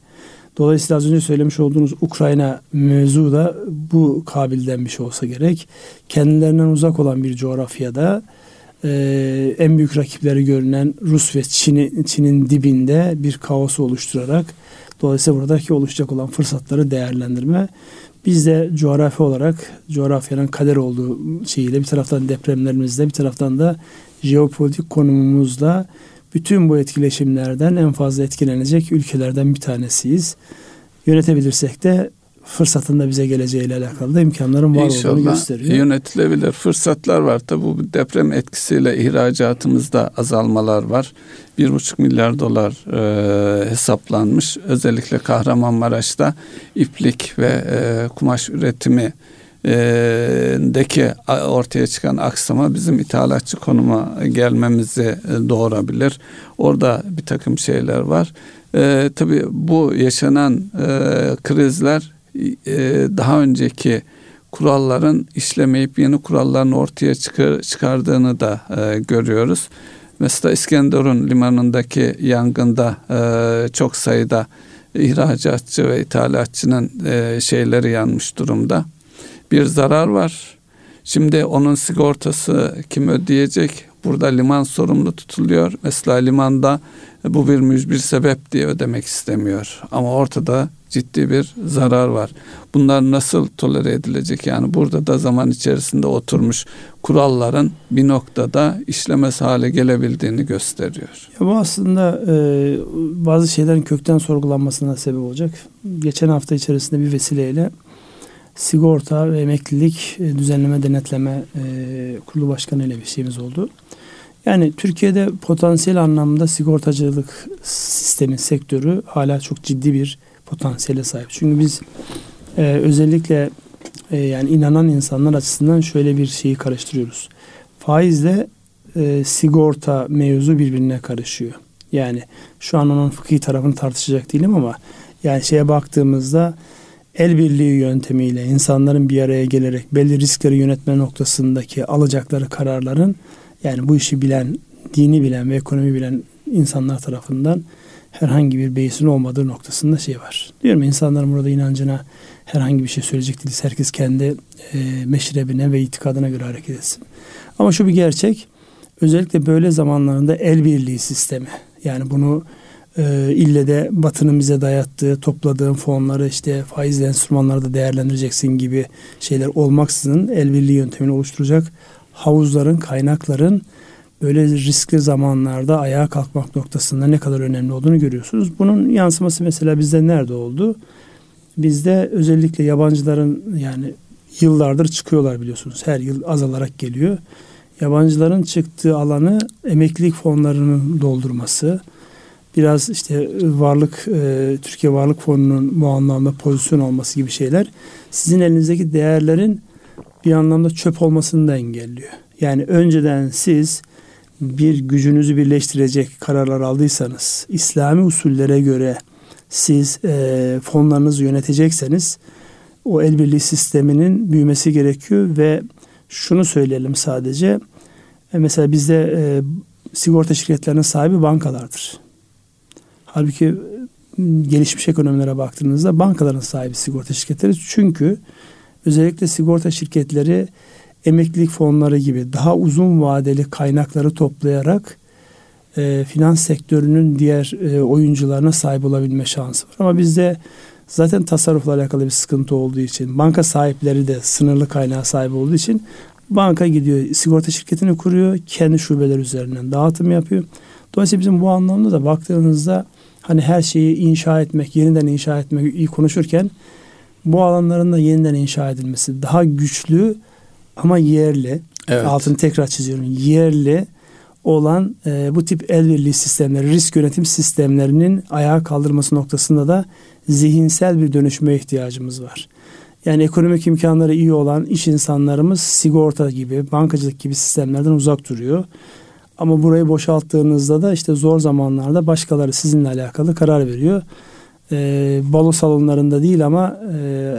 Dolayısıyla az önce söylemiş olduğunuz Ukrayna mevzu da bu kabilden bir şey olsa gerek. Kendilerinden uzak olan bir coğrafyada e, en büyük rakipleri görünen Rus ve Çin'in Çin'in dibinde bir kaosu oluşturarak dolayısıyla buradaki oluşacak olan fırsatları değerlendirme. Biz de coğrafi olarak coğrafyanın kader olduğu şeyiyle bir taraftan depremlerimizle bir taraftan da jeopolitik konumumuzla bütün bu etkileşimlerden en fazla etkilenecek ülkelerden bir tanesiyiz. Yönetebilirsek de fırsatın da bize geleceğiyle alakalı da imkanların var İnşallah olduğunu gösteriyor.
yönetilebilir fırsatlar var. Tabi bu deprem etkisiyle ihracatımızda azalmalar var. Bir buçuk milyar dolar e, hesaplanmış. Özellikle Kahramanmaraş'ta iplik ve e, kumaş üretimi deki ortaya çıkan aksama bizim ithalatçı konuma gelmemizi doğurabilir. Orada bir takım şeyler var. E, tabii bu yaşanan e, krizler e, daha önceki kuralların işlemeyip yeni kuralların ortaya çıkar, çıkardığını da e, görüyoruz. Mesela İskenderun limanındaki yangında e, çok sayıda ihracatçı ve ithalatçının e, şeyleri yanmış durumda. Bir zarar var. Şimdi onun sigortası kim ödeyecek? Burada liman sorumlu tutuluyor. Mesela limanda bu bir mücbir sebep diye ödemek istemiyor. Ama ortada ciddi bir zarar var. Bunlar nasıl tolere edilecek? Yani burada da zaman içerisinde oturmuş kuralların bir noktada işlemez hale gelebildiğini gösteriyor.
Ya bu aslında e, bazı şeylerin kökten sorgulanmasına sebep olacak. Geçen hafta içerisinde bir vesileyle sigorta ve emeklilik e, düzenleme denetleme e, kurulu başkanı ile bir şeyimiz oldu. Yani Türkiye'de potansiyel anlamda sigortacılık sistemi, sektörü hala çok ciddi bir potansiyele sahip. Çünkü biz e, özellikle e, yani inanan insanlar açısından şöyle bir şeyi karıştırıyoruz. Faizle e, sigorta mevzu birbirine karışıyor. Yani şu an onun fıkhi tarafını tartışacak değilim ama yani şeye baktığımızda el birliği yöntemiyle insanların bir araya gelerek belli riskleri yönetme noktasındaki alacakları kararların yani bu işi bilen, dini bilen ve ekonomi bilen insanlar tarafından herhangi bir beysin olmadığı noktasında şey var. Diyorum insanların burada inancına herhangi bir şey söyleyecek değiliz. Herkes kendi e, meşrebine ve itikadına göre hareket etsin. Ama şu bir gerçek. Özellikle böyle zamanlarında el birliği sistemi. Yani bunu e, ille de Batı'nın bize dayattığı, topladığın fonları işte faizli enstrümanlarda değerlendireceksin gibi şeyler olmaksızın el birliği yöntemini oluşturacak havuzların, kaynakların böyle riskli zamanlarda ayağa kalkmak noktasında ne kadar önemli olduğunu görüyorsunuz. Bunun yansıması mesela bizde nerede oldu? Bizde özellikle yabancıların yani yıllardır çıkıyorlar biliyorsunuz. Her yıl azalarak geliyor. Yabancıların çıktığı alanı emeklilik fonlarının doldurması, biraz işte varlık e, Türkiye Varlık Fonu'nun bu anlamda pozisyon olması gibi şeyler sizin elinizdeki değerlerin bir anlamda çöp olmasını da engelliyor. Yani önceden siz bir gücünüzü birleştirecek kararlar aldıysanız, İslami usullere göre siz e, fonlarınızı yönetecekseniz o el birliği sisteminin büyümesi gerekiyor ve şunu söyleyelim sadece. E, mesela bizde e, sigorta şirketlerinin sahibi bankalardır. Halbuki gelişmiş ekonomilere baktığınızda bankaların sahibi sigorta şirketleri. Çünkü özellikle sigorta şirketleri emeklilik fonları gibi daha uzun vadeli kaynakları toplayarak e, finans sektörünün diğer e, oyuncularına sahip olabilme şansı var. Ama bizde zaten tasarrufla alakalı bir sıkıntı olduğu için banka sahipleri de sınırlı kaynağa sahip olduğu için banka gidiyor sigorta şirketini kuruyor kendi şubeler üzerinden dağıtım yapıyor. Dolayısıyla bizim bu anlamda da baktığınızda hani her şeyi inşa etmek, yeniden inşa etmek iyi konuşurken bu alanların da yeniden inşa edilmesi daha güçlü ama yerli. Evet. Altını tekrar çiziyorum. Yerli olan e, bu tip el birliği sistemleri, risk yönetim sistemlerinin ayağa kaldırması noktasında da zihinsel bir dönüşüme ihtiyacımız var. Yani ekonomik imkanları iyi olan iş insanlarımız sigorta gibi, bankacılık gibi sistemlerden uzak duruyor. Ama burayı boşalttığınızda da işte zor zamanlarda başkaları sizinle alakalı karar veriyor. E, balo salonlarında değil ama e,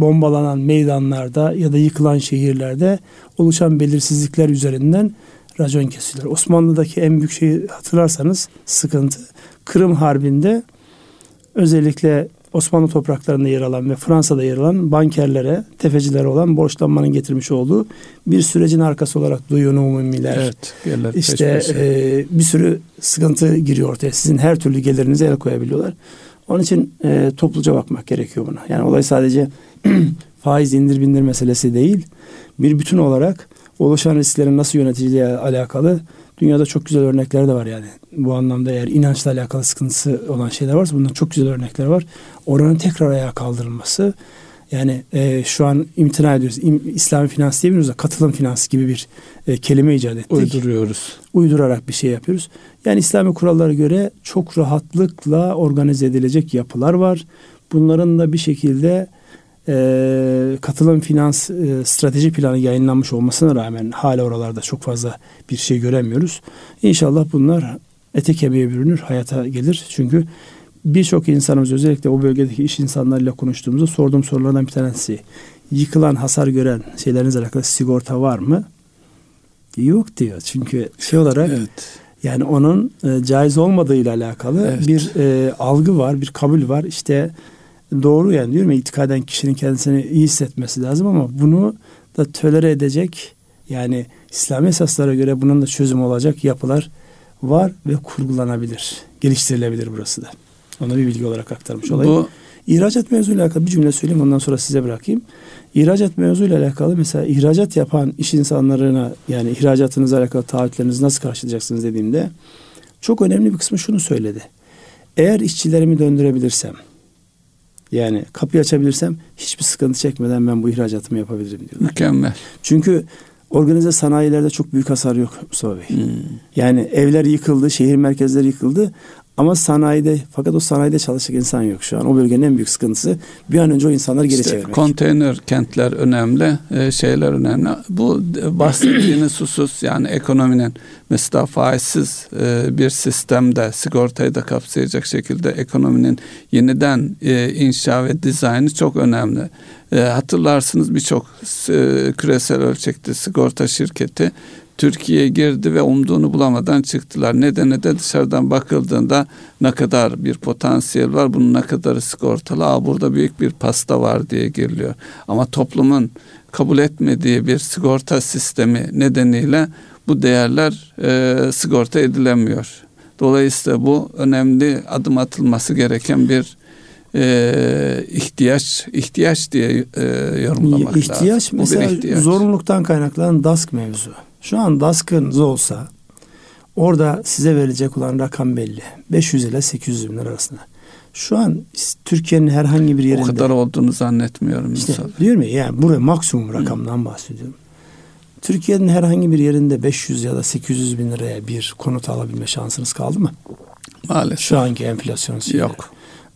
bombalanan meydanlarda ya da yıkılan şehirlerde oluşan belirsizlikler üzerinden racon kesiyorlar. Osmanlı'daki en büyük şeyi hatırlarsanız sıkıntı Kırım Harbi'nde özellikle Osmanlı topraklarında yer alan ve Fransa'da yer alan bankerlere, tefecilere olan borçlanmanın getirmiş olduğu bir sürecin arkası olarak duyun umumiler. Evet, işte e, bir sürü sıkıntı giriyor ortaya. Sizin her türlü gelirinize el koyabiliyorlar. Onun için e, topluca bakmak gerekiyor buna. Yani olay sadece faiz indir bindir meselesi değil. Bir bütün olarak oluşan risklerin nasıl yönetildiği alakalı dünyada çok güzel örnekler de var yani. Bu anlamda eğer inançla alakalı sıkıntısı olan şeyler varsa bundan çok güzel örnekler var. Oranın tekrar ayağa kaldırılması yani e, şu an imtina ediyoruz. İm, İslami finans diyemiyoruz da katılım finans gibi bir e, kelime icat ettik.
Uyduruyoruz.
Uydurarak bir şey yapıyoruz. Yani İslami kurallara göre çok rahatlıkla organize edilecek yapılar var. Bunların da bir şekilde e, katılım finans e, strateji planı yayınlanmış olmasına rağmen hala oralarda çok fazla bir şey göremiyoruz. İnşallah bunlar ete kemiğe bürünür, hayata gelir. Çünkü birçok insanımız özellikle o bölgedeki iş insanlarıyla konuştuğumuzda sorduğum sorulardan bir tanesi yıkılan, hasar gören şeylerinizle alakalı sigorta var mı? Yok diyor. Çünkü şey olarak evet. yani onun e, caiz olmadığıyla alakalı evet. bir e, algı var, bir kabul var. İşte doğru yani diyorum ya itikaden kişinin kendisini iyi hissetmesi lazım ama bunu da tölere edecek yani İslami esaslara göre bunun da çözüm olacak yapılar var ve kurgulanabilir. Geliştirilebilir burası da. Onu bir bilgi olarak aktarmış olayım. Bu İhracat mevzuyla alakalı bir cümle söyleyeyim ondan sonra size bırakayım. İhracat mevzuyla alakalı mesela ihracat yapan iş insanlarına yani ihracatınızla alakalı taahhütlerinizi nasıl karşılayacaksınız dediğimde çok önemli bir kısmı şunu söyledi. Eğer işçilerimi döndürebilirsem yani kapıyı açabilirsem hiçbir sıkıntı çekmeden ben bu ihracatımı yapabilirim diyorlar.
Mükemmel.
Çünkü organize sanayilerde çok büyük hasar yok Mustafa Bey. Hmm. Yani evler yıkıldı, şehir merkezleri yıkıldı ama sanayide fakat o sanayide çalışacak insan yok şu an. O bölgenin en büyük sıkıntısı bir an önce o insanları geri işte, çevirmek.
Konteyner kentler önemli, e, şeyler önemli. Bu bahsettiğiniz husus yani ekonominin mesela faizsiz e, bir sistemde sigortayı da kapsayacak şekilde ekonominin yeniden e, inşa ve dizaynı çok önemli. Hatırlarsınız birçok küresel ölçekte sigorta şirketi Türkiye'ye girdi ve umduğunu bulamadan çıktılar. Nedeni de dışarıdan bakıldığında ne kadar bir potansiyel var, bunun ne kadarı sigortalı, Aa, burada büyük bir pasta var diye giriliyor. Ama toplumun kabul etmediği bir sigorta sistemi nedeniyle bu değerler e, sigorta edilemiyor. Dolayısıyla bu önemli adım atılması gereken bir e, ihtiyaç ihtiyaç diye e, yorumlamak
ihtiyaç, lazım. İhtiyaç mesela ihtiyaç. zorunluluktan kaynaklanan DASK mevzu. Şu an DASK'ınız olsa orada size verilecek olan rakam belli. 500 ile 800 bin lira arasında. Şu an Türkiye'nin herhangi bir yerinde... O
kadar olduğunu zannetmiyorum.
İşte diyorum ya yani buraya maksimum rakamdan bahsediyorum. Türkiye'nin herhangi bir yerinde 500 ya da 800 bin liraya bir konut alabilme şansınız kaldı mı?
Maalesef.
Şu anki enflasyon şeyleri. Yok.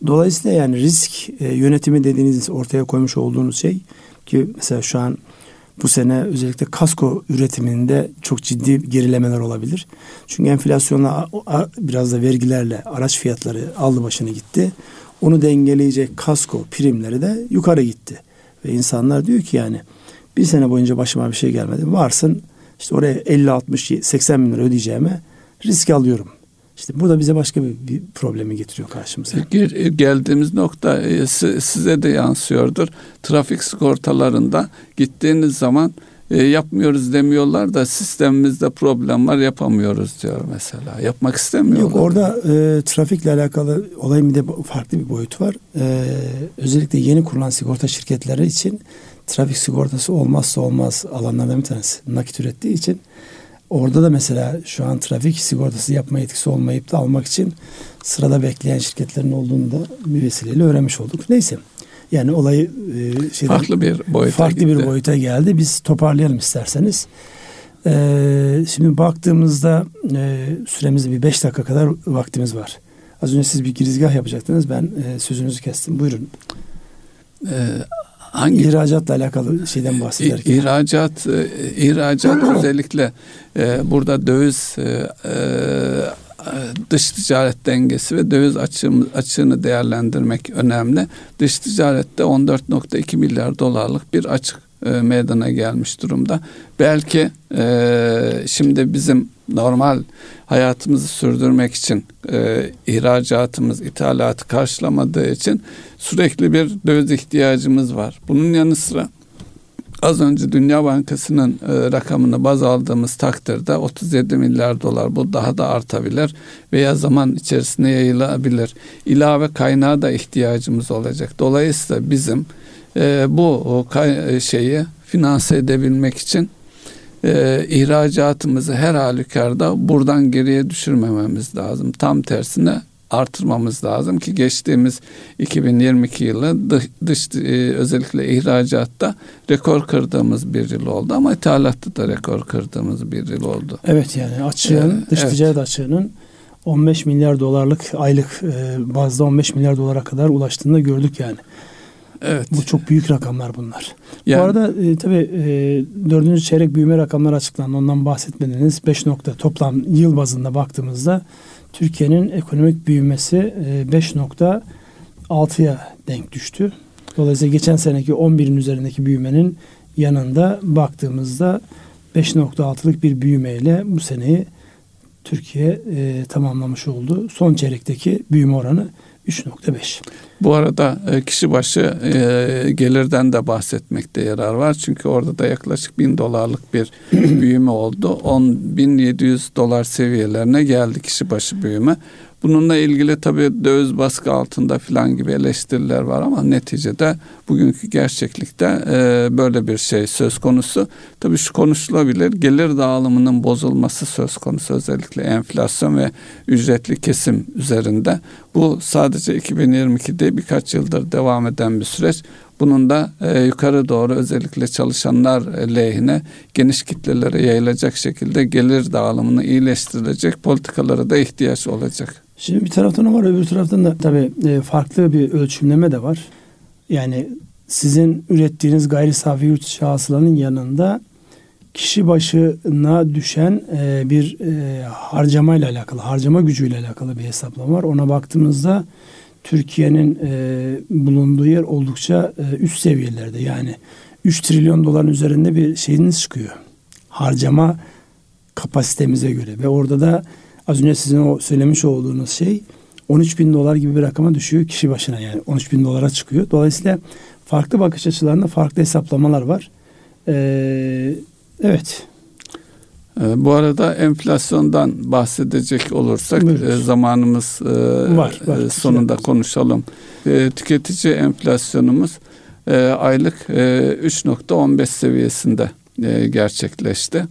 Dolayısıyla yani risk e, yönetimi dediğiniz ortaya koymuş olduğunuz şey ki mesela şu an bu sene özellikle kasko üretiminde çok ciddi gerilemeler olabilir. Çünkü enflasyonla biraz da vergilerle araç fiyatları aldı başını gitti. Onu dengeleyecek kasko primleri de yukarı gitti. Ve insanlar diyor ki yani bir sene boyunca başıma bir şey gelmedi. Varsın işte oraya 50, 60, 80 bin lira ödeyeceğime risk alıyorum. İşte bu da bize başka bir, bir problemi getiriyor karşımıza.
Geldiğimiz nokta e, size de yansıyordur. Trafik sigortalarında gittiğiniz zaman e, yapmıyoruz demiyorlar da sistemimizde problem var yapamıyoruz diyor mesela. Yapmak istemiyorlar.
Yok orada e, trafikle alakalı olayın bir de farklı bir boyutu var. E, özellikle yeni kurulan sigorta şirketleri için trafik sigortası olmazsa olmaz alanlardan bir tanesi. Nakit ürettiği için orada da mesela şu an trafik sigortası yapma yetkisi olmayıp da almak için sırada bekleyen şirketlerin olduğunu da bir vesileyle öğrenmiş olduk. Neyse. Yani olayı
e, şeyden, farklı bir boyuta
farklı gitti. bir boyuta geldi. Biz toparlayalım isterseniz. Ee, şimdi baktığımızda e, süremizde bir beş dakika kadar vaktimiz var. Az önce siz bir girizgah yapacaktınız. Ben e, sözünüzü kestim. Buyurun. Ee, hangi ihracatla alakalı şeyden bahsederken?
İhracat, e, ihracat özellikle e, burada döviz e, e, dış ticaret dengesi ve döviz açığımız, açığını değerlendirmek önemli. Dış ticarette 14.2 milyar dolarlık bir açık e, meydana gelmiş durumda. Belki e, şimdi bizim normal hayatımızı sürdürmek için e, ihracatımız, ithalatı karşılamadığı için sürekli bir döviz ihtiyacımız var. Bunun yanı sıra az önce Dünya Bankası'nın e, rakamını baz aldığımız takdirde 37 milyar dolar bu daha da artabilir veya zaman içerisinde yayılabilir. İlave kaynağa da ihtiyacımız olacak. Dolayısıyla bizim e, bu kay- şeyi finanse edebilmek için e, ihracatımızı her halükarda buradan geriye düşürmememiz lazım. Tam tersine artırmamız lazım ki geçtiğimiz 2022 yılı dış, dış e, özellikle ihracatta rekor kırdığımız bir yıl oldu ama ithalatta da rekor kırdığımız bir yıl oldu.
Evet yani açığın ee, dış evet. ticaret açığının 15 milyar dolarlık aylık e, bazda 15 milyar dolara kadar ulaştığını gördük yani. Evet. Bu çok büyük rakamlar bunlar. Yani, Bu arada e, tabii e, dördüncü çeyrek büyüme rakamları açıklandı. Ondan bahsetmediniz. 5 nokta toplam yıl bazında baktığımızda Türkiye'nin ekonomik büyümesi 5.6'ya e, denk düştü. Dolayısıyla geçen seneki 11'in üzerindeki büyümenin yanında baktığımızda 5.6'lık bir büyümeyle bu seneyi Türkiye e, tamamlamış oldu. Son çeyrekteki büyüme oranı 3.5.
Bu arada e, kişi başı e, gelirden de bahsetmekte yarar var. Çünkü orada da yaklaşık bin dolarlık bir büyüme oldu. 10.700 dolar seviyelerine geldi kişi başı büyüme. Bununla ilgili tabii döviz baskı altında filan gibi eleştiriler var ama neticede bugünkü gerçeklikte e, böyle bir şey söz konusu. Tabii şu konuşulabilir gelir dağılımının bozulması söz konusu özellikle enflasyon ve ücretli kesim üzerinde. Bu sadece 2022'de birkaç yıldır devam eden bir süreç. Bunun da e, yukarı doğru özellikle çalışanlar lehine geniş kitlelere yayılacak şekilde gelir dağılımını iyileştirilecek politikalara da ihtiyaç olacak.
Şimdi bir taraftan o var öbür taraftan da tabii e, farklı bir ölçümleme de var. Yani sizin ürettiğiniz gayri safi yurt içi hasılanın yanında kişi başına düşen e, bir e, harcamayla alakalı, harcama gücüyle alakalı bir hesaplama var. Ona baktığımızda Türkiye'nin bulunduğu yer oldukça üst seviyelerde. Yani 3 trilyon doların üzerinde bir şeyiniz çıkıyor. Harcama kapasitemize göre ve orada da Az önce sizin o söylemiş olduğunuz şey 13 bin dolar gibi bir rakama düşüyor kişi başına yani 13 bin dolara çıkıyor. Dolayısıyla farklı bakış açılarında farklı hesaplamalar var. Ee, evet.
Ee, bu arada enflasyondan bahsedecek olursak e, zamanımız e, var, var. E, sonunda konuşalım. E, tüketici enflasyonumuz e, aylık e, 3.15 seviyesinde e, gerçekleşti.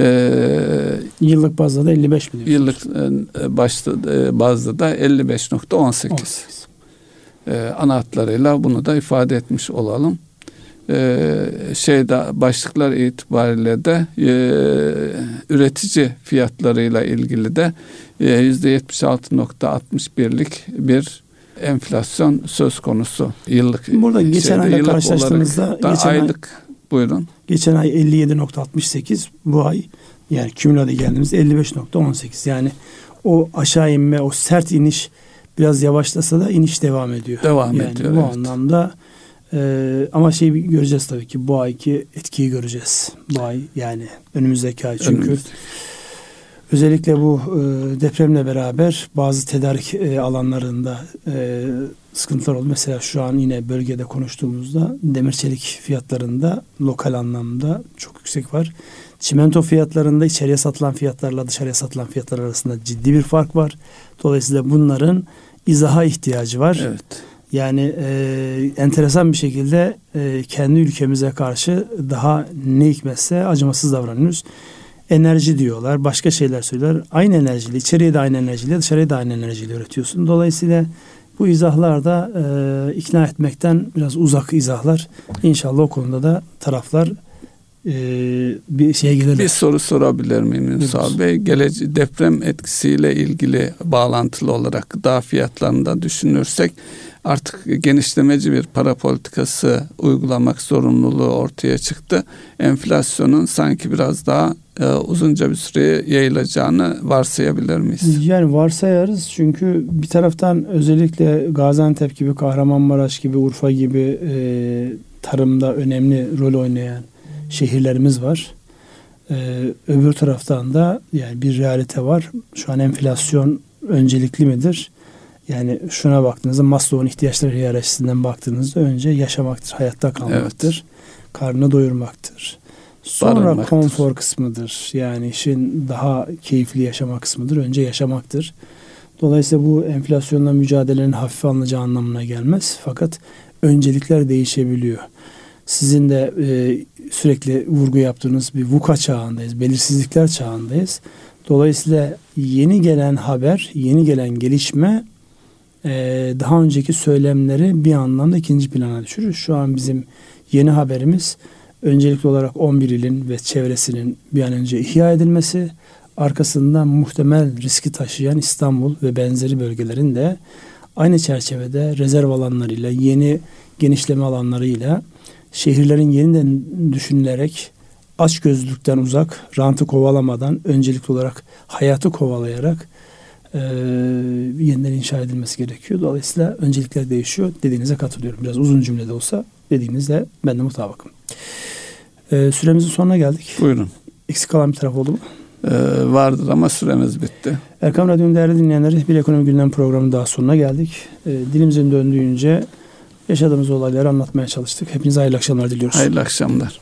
Ee, yıllık bazda da 55
milyon. Yıllık e, başta e, bazda da 55.18. Ee, ana hatlarıyla bunu da ifade etmiş olalım. Ee, şeyde başlıklar itibariyle de e, üretici fiyatlarıyla ilgili de yüzde 76.61'lik bir enflasyon söz konusu yıllık.
Burada geçen ayla karşılaştığımızda geçen
aylık Buyurun.
Geçen ay 57.68 bu ay yani kümülade geldiğimizde 55.18 yani o aşağı inme o sert iniş biraz yavaşlasa da iniş devam ediyor.
Devam
yani
ediyor.
Bu evet. anlamda e, ama şeyi göreceğiz tabii ki bu ayki etkiyi göreceğiz. Bu ay yani önümüzdeki ay çünkü Önümüzdeki. Özellikle bu e, depremle beraber bazı tedarik e, alanlarında e, sıkıntılar oldu. Mesela şu an yine bölgede konuştuğumuzda demir çelik fiyatlarında lokal anlamda çok yüksek var. Çimento fiyatlarında içeriye satılan fiyatlarla dışarıya satılan fiyatlar arasında ciddi bir fark var. Dolayısıyla bunların izaha ihtiyacı var.
Evet.
Yani e, enteresan bir şekilde e, kendi ülkemize karşı daha ne hikmetse acımasız davranıyoruz. Enerji diyorlar, başka şeyler söyler. Aynı enerjiyle, içeriye de aynı enerjiyle, dışarıya da aynı enerjiyle üretiyorsun. Dolayısıyla bu izahlar da e, ikna etmekten biraz uzak izahlar. İnşallah o konuda da taraflar e, bir şeye gelirler.
Bir soru sorabilir miyim Ünsal Bey? Gelece deprem etkisiyle ilgili bağlantılı olarak gıda fiyatlarında düşünürsek artık genişlemeci bir para politikası uygulamak zorunluluğu ortaya çıktı. Enflasyonun sanki biraz daha e, uzunca bir süreye yayılacağını varsayabilir miyiz?
Yani varsayarız çünkü bir taraftan özellikle Gaziantep gibi, Kahramanmaraş gibi, Urfa gibi e, tarımda önemli rol oynayan şehirlerimiz var. Ee, öbür taraftan da yani bir realite var. Şu an enflasyon öncelikli midir? Yani şuna baktığınızda Maslow'un ihtiyaçları hiyerarşisinden baktığınızda önce yaşamaktır, hayatta kalmaktır. Evet. Karnını doyurmaktır. Sonra konfor kısmıdır. Yani işin daha keyifli yaşama kısmıdır. Önce yaşamaktır. Dolayısıyla bu enflasyonla mücadelenin hafife alınacağı anlamına gelmez. Fakat öncelikler değişebiliyor. Sizin de e, sürekli vurgu yaptığınız bir VUKA çağındayız. Belirsizlikler çağındayız. Dolayısıyla yeni gelen haber, yeni gelen gelişme daha önceki söylemleri bir anlamda ikinci plana düşürür. Şu an bizim yeni haberimiz öncelikli olarak 11 ilin ve çevresinin bir an önce ihya edilmesi, arkasından muhtemel riski taşıyan İstanbul ve benzeri bölgelerin de aynı çerçevede rezerv alanlarıyla, yeni genişleme alanlarıyla şehirlerin yeniden düşünülerek aç gözlükten uzak, rantı kovalamadan öncelikli olarak hayatı kovalayarak e, yeniden inşa edilmesi gerekiyor. Dolayısıyla öncelikler değişiyor. Dediğinize katılıyorum. Biraz uzun cümlede olsa dediğinizle ben de mutabakım. E, süremizin sonuna geldik.
Buyurun.
Eksik kalan bir taraf oldu mu?
Ee, vardır ama süremiz bitti.
Erkam Radyo'nun değerli dinleyenleri bir ekonomi gündem programı daha sonuna geldik. E, dilimizin döndüğünce yaşadığımız olayları anlatmaya çalıştık. Hepinize hayırlı akşamlar diliyoruz.
Hayırlı akşamlar.